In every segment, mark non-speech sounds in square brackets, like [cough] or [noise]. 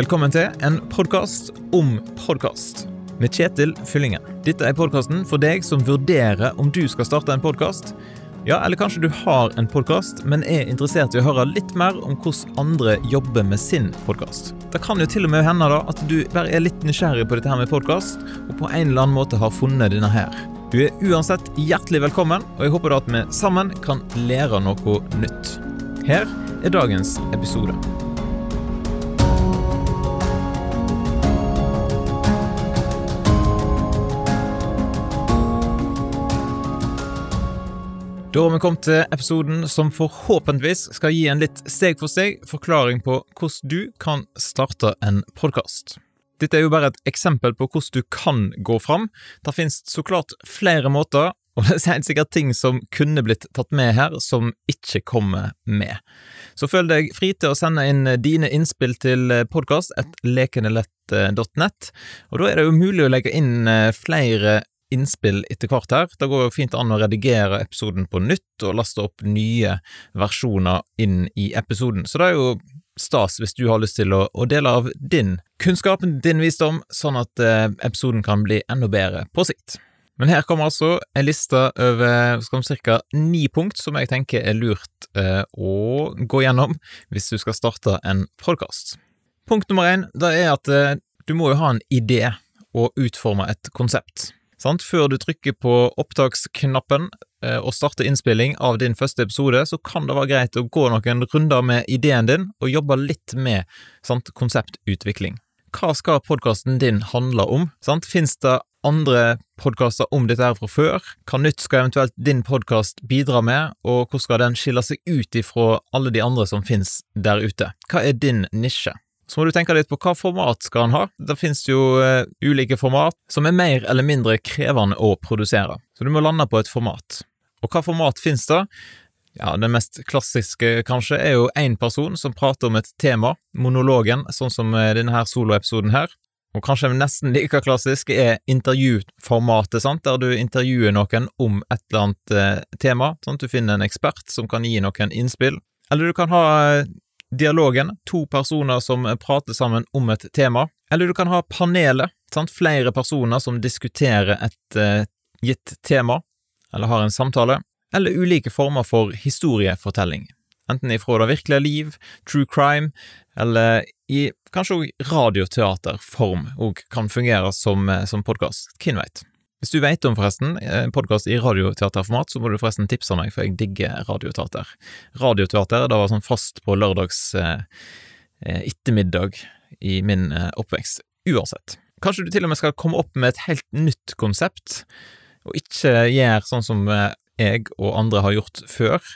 Velkommen til en podkast om podkast med Kjetil Fyllingen. Dette er podkasten for deg som vurderer om du skal starte en podkast. Ja, eller kanskje du har en podkast, men er interessert i å høre litt mer om hvordan andre jobber med sin podkast. Det kan jo til og med hende da at du bare er litt nysgjerrig på dette her med podkast, og på en eller annen måte har funnet denne her. Du er uansett hjertelig velkommen, og jeg håper da at vi sammen kan lære noe nytt. Her er dagens episode. Da har vi kommet til episoden som forhåpentligvis skal gi en litt steg for steg forklaring på hvordan du kan starte en podkast. Dette er jo bare et eksempel på hvordan du kan gå fram. Det finnes så klart flere måter, og [laughs] det er helt sikkert ting som kunne blitt tatt med her, som ikke kommer med. Så føl deg fri til å sende inn dine innspill til podkast lekenelett.net, og da er det jo mulig å legge inn flere innspill etter hvert her. Det går jo fint an å redigere episoden på nytt og laste opp nye versjoner inn i episoden, så det er jo stas hvis du har lyst til å, å dele av din kunnskap, din visdom, sånn at eh, episoden kan bli enda bedre på sikt. Men her kommer altså en liste over ca. ni punkt som jeg tenker er lurt eh, å gå gjennom hvis du skal starte en podkast. Punkt nummer én det er at eh, du må jo ha en idé og utforme et konsept. Sant? Før du trykker på opptaksknappen eh, og starter innspilling av din første episode, så kan det være greit å gå noen runder med ideen din og jobbe litt med sant, konseptutvikling. Hva skal podkasten din handle om? Sant? Fins det andre podkaster om dette her fra før? Hva nytt skal eventuelt din podkast bidra med, og hvordan skal den skille seg ut ifra alle de andre som finnes der ute? Hva er din nisje? Så må du tenke litt på hva format skal han ha. Det finnes jo uh, ulike format som er mer eller mindre krevende å produsere, så du må lande på et format. Og hva format finnes det? Ja, Det mest klassiske, kanskje, er jo én person som prater om et tema, monologen, sånn som eh, denne her soloepisoden her. Og kanskje nesten like klassisk er intervjuformatet, sant? der du intervjuer noen om et eller annet eh, tema. Sånn at du finner en ekspert som kan gi noen innspill. Eller du kan ha dialogen, to personer som prater sammen om et tema, eller du kan ha panelet, sant? flere personer som diskuterer et uh, gitt tema, eller har en samtale, eller ulike former for historiefortelling, enten ifra det virkelige liv, true crime, eller i kanskje òg radioteaterform, og kan fungere som, eh, som podkast, hvem veit. Hvis du vet om forresten en podkast i radioteaterformat, så må du forresten tipse meg, for jeg digger radioteater. Radioteater det var sånn fast på lørdags eh, eh, ettermiddag i min eh, oppvekst. Uansett. Kanskje du til og med skal komme opp med et helt nytt konsept, og ikke gjøre sånn som eh, jeg og andre har gjort før.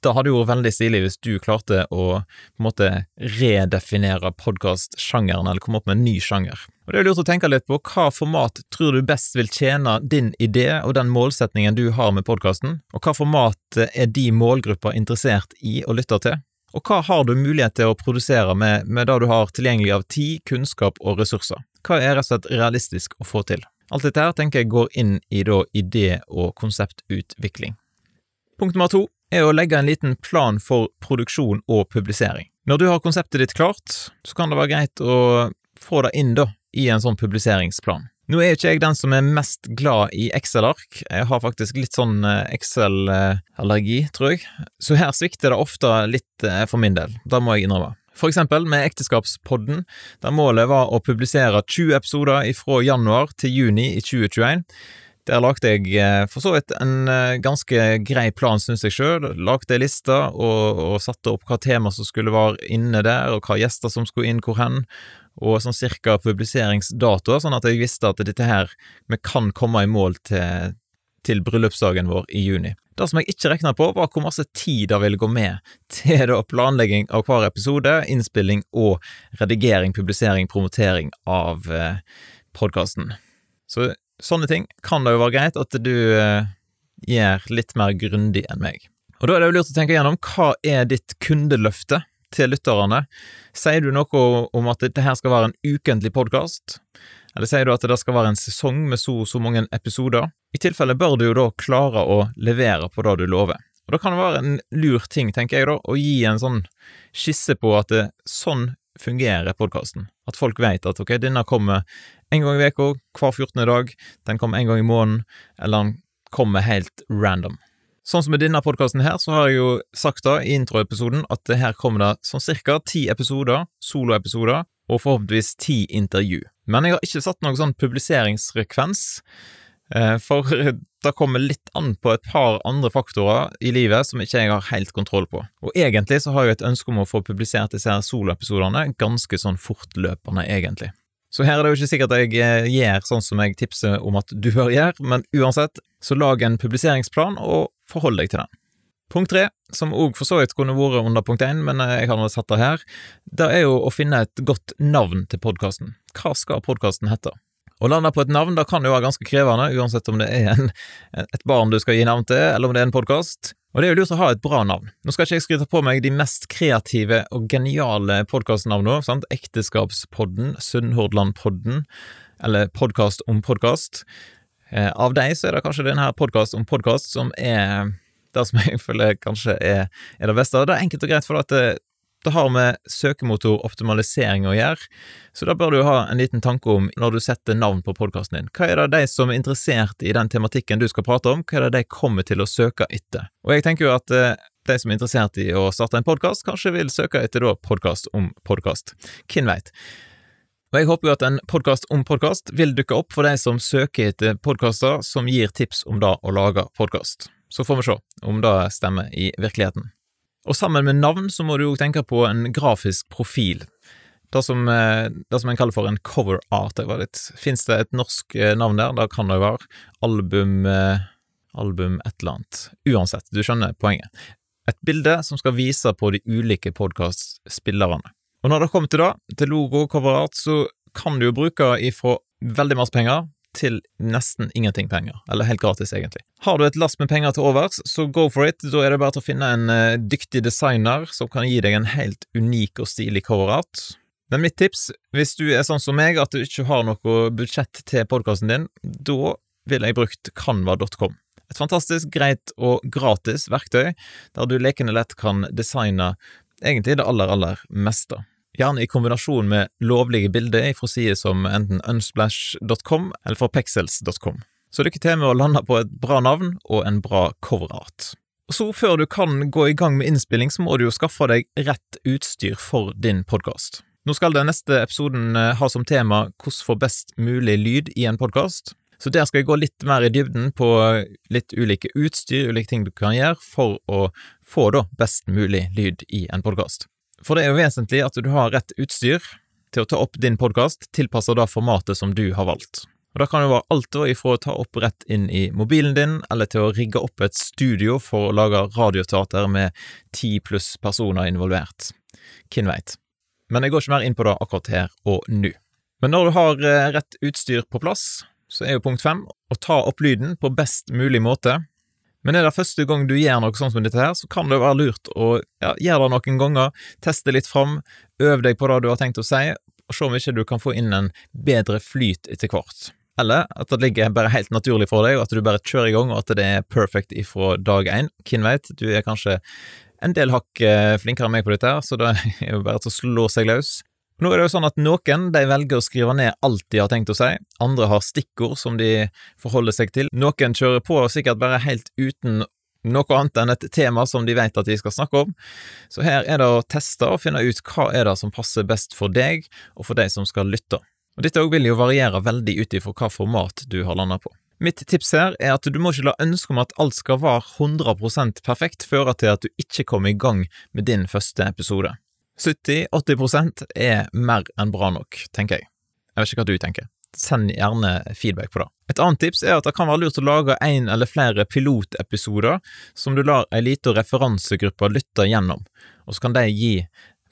Det hadde jo vært veldig stilig hvis du klarte å på en måte redefinere podkastsjangeren, eller komme opp med en ny sjanger. Og Det er lurt å tenke litt på hva format tror du best vil tjene din idé og den målsetningen du har med podkasten, og hva format er de målgrupper interessert i å lytte til? Og hva har du mulighet til å produsere med, med det du har tilgjengelig av tid, kunnskap og ressurser? Hva er rett og slett realistisk å få til? Alt dette her tenker jeg går inn i da idé- og konseptutvikling. Punkt nummer to er å legge en liten plan for produksjon og publisering. Når du har konseptet ditt klart, så kan det være greit å få det inn da i en sånn publiseringsplan. Nå er ikke jeg den som er mest glad i Excel-ark, jeg har faktisk litt sånn eh, Excel-allergi, tror jeg, så her svikter det ofte litt eh, for min del, da må jeg innrømme. For eksempel med Ekteskapspodden, der målet var å publisere 20 episoder fra januar til juni i 2021. Der lagde jeg eh, for så vidt en ganske grei plan, syns jeg sjøl. Lagde ei liste og, og, satte opp hva tema som skulle være inne der, og hva gjester som skulle inn hvor hen, og sånn cirka publiseringsdato, sånn at jeg visste at dette her vi kan komme i mål til, til bryllupsdagen vår i juni. Det som jeg ikke regna på, var hvor masse tid det ville gå med til da planlegging av hver episode, innspilling og redigering, publisering, promotering av eh, podkasten. Så sånne ting kan det jo være greit at du eh, gjør litt mer grundig enn meg. Og da er det jo lurt å tenke gjennom hva er ditt kundeløfte til lytterne. Sier du noe om at dette her skal være en ukentlig podkast? Eller sier du at det skal være en sesong med så og så mange episoder? I tilfelle bør du jo da klare å levere på det du lover. Og da kan det være en lur ting, tenker jeg da, å gi en sånn skisse på at det, sånn fungerer podkasten. At folk vet at ok, denne kommer en gang i veka, hver 14. dag, den kommer en gang i måneden, eller den kommer helt random. Sånn som med denne podkasten her, så har jeg jo sagt da i introepisoden at her kommer det sånn cirka ti episoder, soloepisoder, og forhåpentligvis ti intervju. Men jeg har ikke satt noen sånn publiseringsfrekvens, eh, for det kommer litt an på et par andre faktorer i livet som ikke jeg har helt kontroll på. Og egentlig så har jeg et ønske om å få publisert disse her soloepisodene ganske sånn fortløpende, egentlig. Så her er det jo ikke sikkert jeg eh, gjør sånn som jeg tipser om at du bør gjøre, men uansett, så lag en publiseringsplan og forhold deg til den. Punkt tre, som òg for så vidt kunne vært under punkt én, men eh, jeg har nå satt det her, det er jo å finne et godt navn til podkasten. Hva skal podkasten hete? Å lande på et navn da kan jo være ganske krevende, uansett om det er en, et barn du skal gi navn til, eller om det er en podkast. Og det er jo lurt å ha et bra navn. Nå skal ikke jeg skryte på meg de mest kreative og geniale podkastnavnene, sant? Ekteskapspodden, Sunnhordlandpodden, eller Podkast om podkast. Eh, av de så er det kanskje denne podkast om podkast som er det som jeg føler kanskje er, er det beste. Det er enkelt og greit, for at det, det har med søkemotoroptimalisering å gjøre, så da bør du ha en liten tanke om når du setter navn på podkasten din. Hva er det de som er interessert i den tematikken du skal prate om, hva er det de kommer til å søke etter? Og jeg tenker jo at eh, de som er interessert i å starte en podkast, kanskje vil søke etter da podkast om podkast. Hvem veit? Og jeg håper jo at en podkast om podkast vil dukke opp for de som søker etter podkaster som gir tips om det å lage podkast. Så får vi se om det stemmer i virkeligheten. Og sammen med navn så må du jo tenke på en grafisk profil. Det som, eh, det som en kaller for en cover art. Fins det et norsk eh, navn der? Det kan det jo være. Album eh, Album et eller annet. Uansett, du skjønner poenget. Et bilde som skal vise på de ulike podkastspillerne. Og når det kommer til det, til logo og cover art, så kan du jo bruke ifra veldig masse penger til nesten ingenting penger, eller helt gratis, egentlig. Har du et lass med penger til overs, så go for it. Da er det bare til å finne en uh, dyktig designer som kan gi deg en helt unik og stilig coverart. Men mitt tips, hvis du er sånn som meg at du ikke har noe budsjett til podkasten din, da ville jeg brukt canva.com. Et fantastisk greit og gratis verktøy, der du lekende lett kan designe egentlig det aller, aller meste gjerne i kombinasjon med lovlige bilder fra sider som enten unsplash.com eller fra pexels.com. Så lykke til med å lande på et bra navn og en bra coverart. Så før du kan gå i gang med innspilling, så må du jo skaffe deg rett utstyr for din podkast. Nå skal den neste episoden eh, ha som tema hvordan få best mulig lyd i en podkast, så der skal jeg gå litt mer i dybden på litt ulike utstyr, ulike ting du kan gjøre for å få da best mulig lyd i en podkast. For det er jo vesentlig at du har rett utstyr til å ta opp din podkast, tilpassa det formatet som du har valgt. Og Det kan jo være alt ifra å ta opp rett inn i mobilen din, eller til å rigge opp et studio for å lage radioteater med ti pluss personer involvert. Hvem veit? Men jeg går ikke mer inn på det akkurat her og nå. Men når du har eh, rett utstyr på plass, så er jo punkt fem å ta opp lyden på best mulig måte, men er det første gang du gjør noe sånt som dette her, så kan det være lurt å ja, gjøre det noen ganger, teste litt fram, øve deg på det du har tenkt å si, og se om ikke du kan få inn en bedre flyt etter hvert. Eller at det ligger bare helt naturlig for deg, og at du bare kjører i gang, og at det er perfect ifra dag én. Hvem veit, du er kanskje en del hakk eh, flinkere enn meg på dette, her, så det er jo bare til å slå seg løs. Nå er det jo sånn at noen de velger å skrive ned alt de har tenkt å si, andre har stikkord som de forholder seg til, noen kjører på sikkert bare helt uten noe annet enn et tema som de vet at de skal snakke om, så her er det å teste og finne ut hva er det som passer best for deg og for de som skal lytte. Og Dette vil jo variere veldig ut ifra hva format du har landa på. Mitt tips her er at du må ikke la ønsket om at alt skal være 100% perfekt føre til at du ikke kommer i gang med din første episode. 70-80% er mer enn bra nok, tenker jeg. Jeg vet ikke hva du tenker. Send gjerne feedback på det. Et annet tips er at det kan være lurt å lage en eller flere pilotepisoder som du lar ei lita referansegruppe lytte gjennom, og så kan de gi,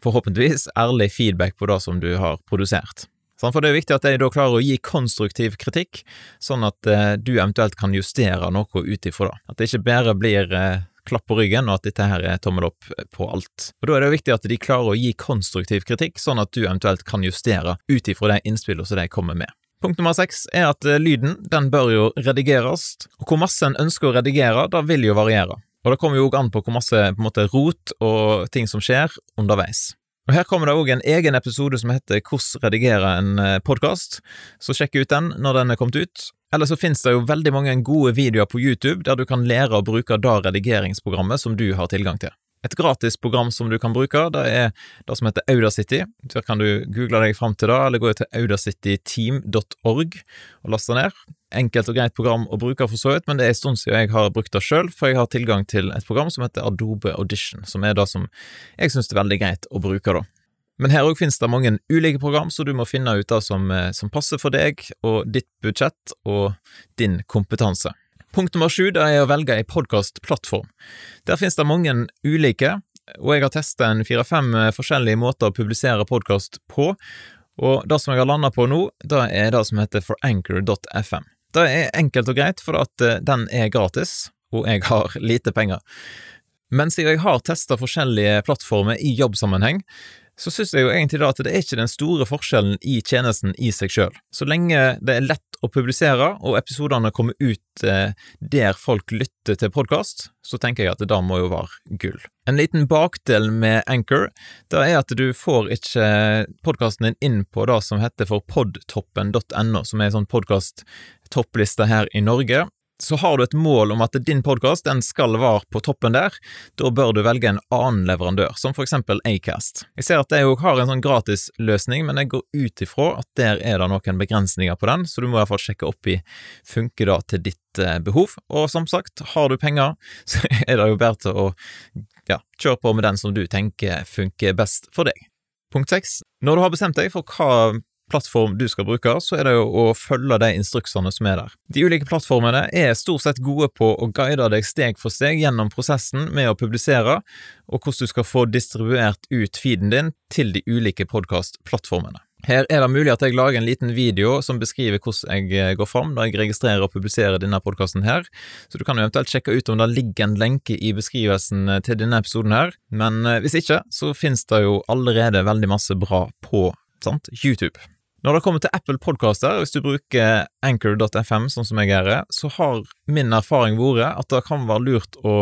forhåpentligvis, ærlig feedback på det som du har produsert. For det er viktig at de da klarer å gi konstruktiv kritikk, sånn at eh, du eventuelt kan justere noe ut ifra det. At det ikke bare blir eh, klapp på ryggen, og at dette her er tommel opp på alt. Og Da er det jo viktig at de klarer å gi konstruktiv kritikk, sånn at du eventuelt kan justere ut ifra de innspillene som de kommer med. Punkt nummer seks er at eh, lyden den bør jo redigeres, og hvor masse en ønsker å redigere, da vil jo variere. Og det kommer jo òg an på hvor masse på måte, rot og ting som skjer underveis. Og Her kommer det òg en egen episode som heter Hvordan redigere en eh, podkast, så sjekk ut den når den er kommet ut. Eller så finnes det jo veldig mange gode videoer på YouTube der du kan lære å bruke det redigeringsprogrammet som du har tilgang til. Et gratis program som du kan bruke, det er det som heter Audacity. Der kan du google deg fram til det, eller gå til audacityteam.org og laste ned. Enkelt og greit program å bruke for så vidt, men det er en stund siden jeg har brukt det sjøl, for jeg har tilgang til et program som heter Adobe Audition, som er det som jeg syns er veldig greit å bruke, da. Men her òg finnes det mange ulike program, så du må finne ut det som, eh, som passer for deg og ditt budsjett og din kompetanse. Punkt nummer sju er å velge ei podkastplattform. Der finnes det mange ulike, og jeg har testa en fire-fem eh, forskjellige måter å publisere podkast på, og det som jeg har landa på nå, det er det som heter foranchor.fm. Det er enkelt og greit, for at eh, den er gratis, og jeg har lite penger. Men siden jeg har testa forskjellige plattformer i jobbsammenheng, så synes jeg jo egentlig da at det er ikke den store forskjellen i tjenesten i seg sjøl. Så lenge det er lett å publisere, og episodene kommer ut eh, der folk lytter til podkast, så tenker jeg at det da må jo være gull. En liten bakdel med Anchor, det er at du får ikke podkasten din inn på det som heter for podtoppen.no, som er en sånn podkast-toppliste her i Norge, så har du et mål om at din podkast skal være på toppen der, da bør du velge en annen leverandør, som for eksempel Acast. Jeg ser at de òg har en sånn gratisløsning, men jeg går ut ifra at der er det noen begrensninger på den, så du må i hvert fall sjekke opp i funker det til ditt eh, behov. Og som sagt, har du penger, [laughs] så er det jo bedre til å ja, kjøre på med den som du tenker funker best for deg. Punkt seks. Når du har bestemt deg for hva plattform du skal bruke, så er det jo å følge de instruksene som er der. De ulike plattformene er stort sett gode på å guide deg steg for steg gjennom prosessen med å publisere, og hvordan du skal få distribuert ut feeden din til de ulike podkastplattformene. Her er det mulig at jeg lager en liten video som beskriver hvordan jeg eh, går fram når jeg registrerer og publiserer denne podkasten her, så du kan eventuelt sjekke ut om det ligger en lenke i beskrivelsen eh, til denne episoden her, men eh, hvis ikke, så finnes det jo allerede veldig masse bra på sant, YouTube. Når det kommer til Apple Podcaster, hvis du bruker anchor.fm, sånn som jeg gjør, så har min erfaring vært at det kan være lurt å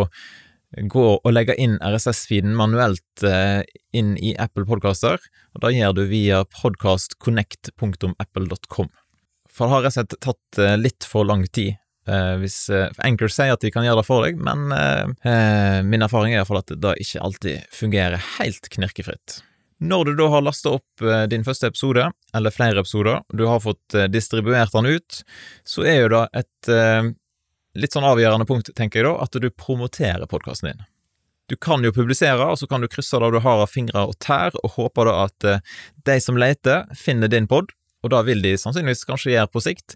gå og legge inn RSS-feeden manuelt eh, inn i Apple Podcaster, og da gjør du via podcastconnect.apple.com. For det har rett og slett tatt eh, litt for lang tid. Eh, hvis Anchor sier at de kan gjøre det for deg, men min erfaring er iallfall at det ikke alltid fungerer helt knirkefritt. Når du da har lasta opp eh, din første episode, eller flere episoder, du har fått eh, distribuert den ut, så er jo da et eh, litt sånn avgjørende punkt, tenker jeg da, at du promoterer podkasten din. Du kan jo publisere, og så kan du krysse det du har av fingre og tær, og håpe da at de som leter, finner din pod, og da vil de sannsynligvis kanskje gjøre på sikt,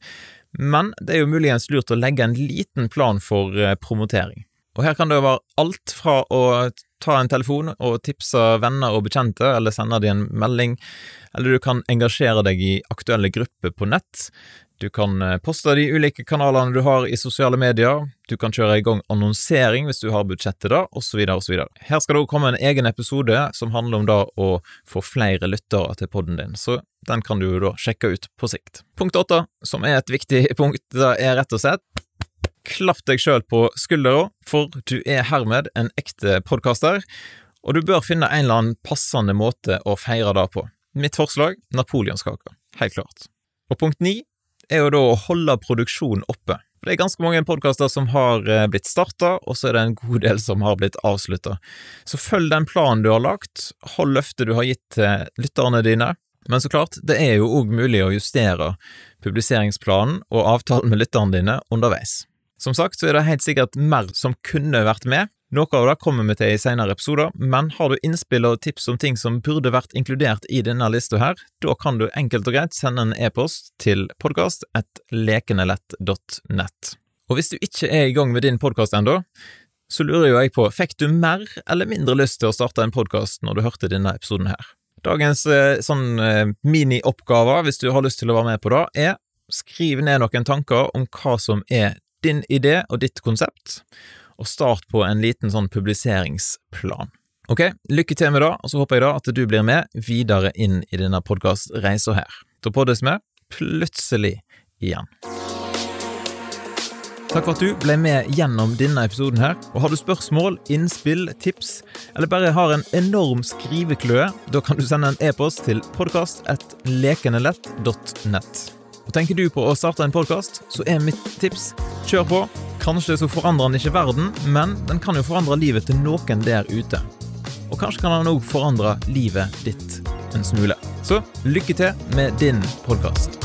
men det er jo muligens lurt å legge en liten plan for promotering. Og her kan det være alt fra å ta en telefon og tipse venner og bekjente, eller sende dem en melding, eller du kan engasjere deg i aktuelle grupper på nett. Du kan eh, poste de ulike kanalene du har i sosiale medier, du kan kjøre i gang annonsering hvis du har budsjettet da, osv., osv. Her skal det også komme en egen episode som handler om da å få flere lyttere til podden din, så den kan du da sjekke ut på sikt. Punkt åtte, som er et viktig [laughs] punkt, er rett og slett Klapp deg sjøl på skuldra, for du er hermed en ekte podkaster, og du bør finne en eller annen passende måte å feire det på. Mitt forslag napoleonskake, helt klart. Og punkt ni er jo da å holde produksjonen oppe. For Det er ganske mange podkaster som har eh, blitt starta, og så er det en god del som har blitt avslutta. Så følg den planen du har lagt, hold løftet du har gitt til lytterne dine. Men så klart, det er jo òg mulig å justere publiseringsplanen og avtalen med lytterne dine underveis. Som sagt så er det helt sikkert mer som kunne vært med. Noe av det kommer vi til i senere episoder, men har du innspill og tips om ting som burde vært inkludert i denne lista her, da kan du enkelt og greit sende en e-post til podkast.lekenelett.nett. Og hvis du ikke er i gang med din podkast ennå, så lurer jo jeg på, fikk du mer eller mindre lyst til å starte en podkast når du hørte denne episoden her? Dagens eh, sånn eh, minioppgave, hvis du har lyst til å være med på det, er skriv ned noen tanker om hva som er din idé og ditt konsept, og start på en liten sånn publiseringsplan. Ok, lykke til med det, og så håper jeg da at du blir med videre inn i denne podkastreisa her. Da poddes vi plutselig igjen. Takk for at du ble med gjennom denne episoden her. Og Har du spørsmål, innspill, tips, eller bare har en enorm skrivekløe, da kan du sende en e-post til podkast.lekenelett.nett. Og Tenker du på å starte en podkast, så er mitt tips kjør på. Kanskje så forandrer den ikke verden, men den kan jo forandre livet til noen der ute. Og kanskje kan den òg forandre livet ditt en smule. Så lykke til med din podkast.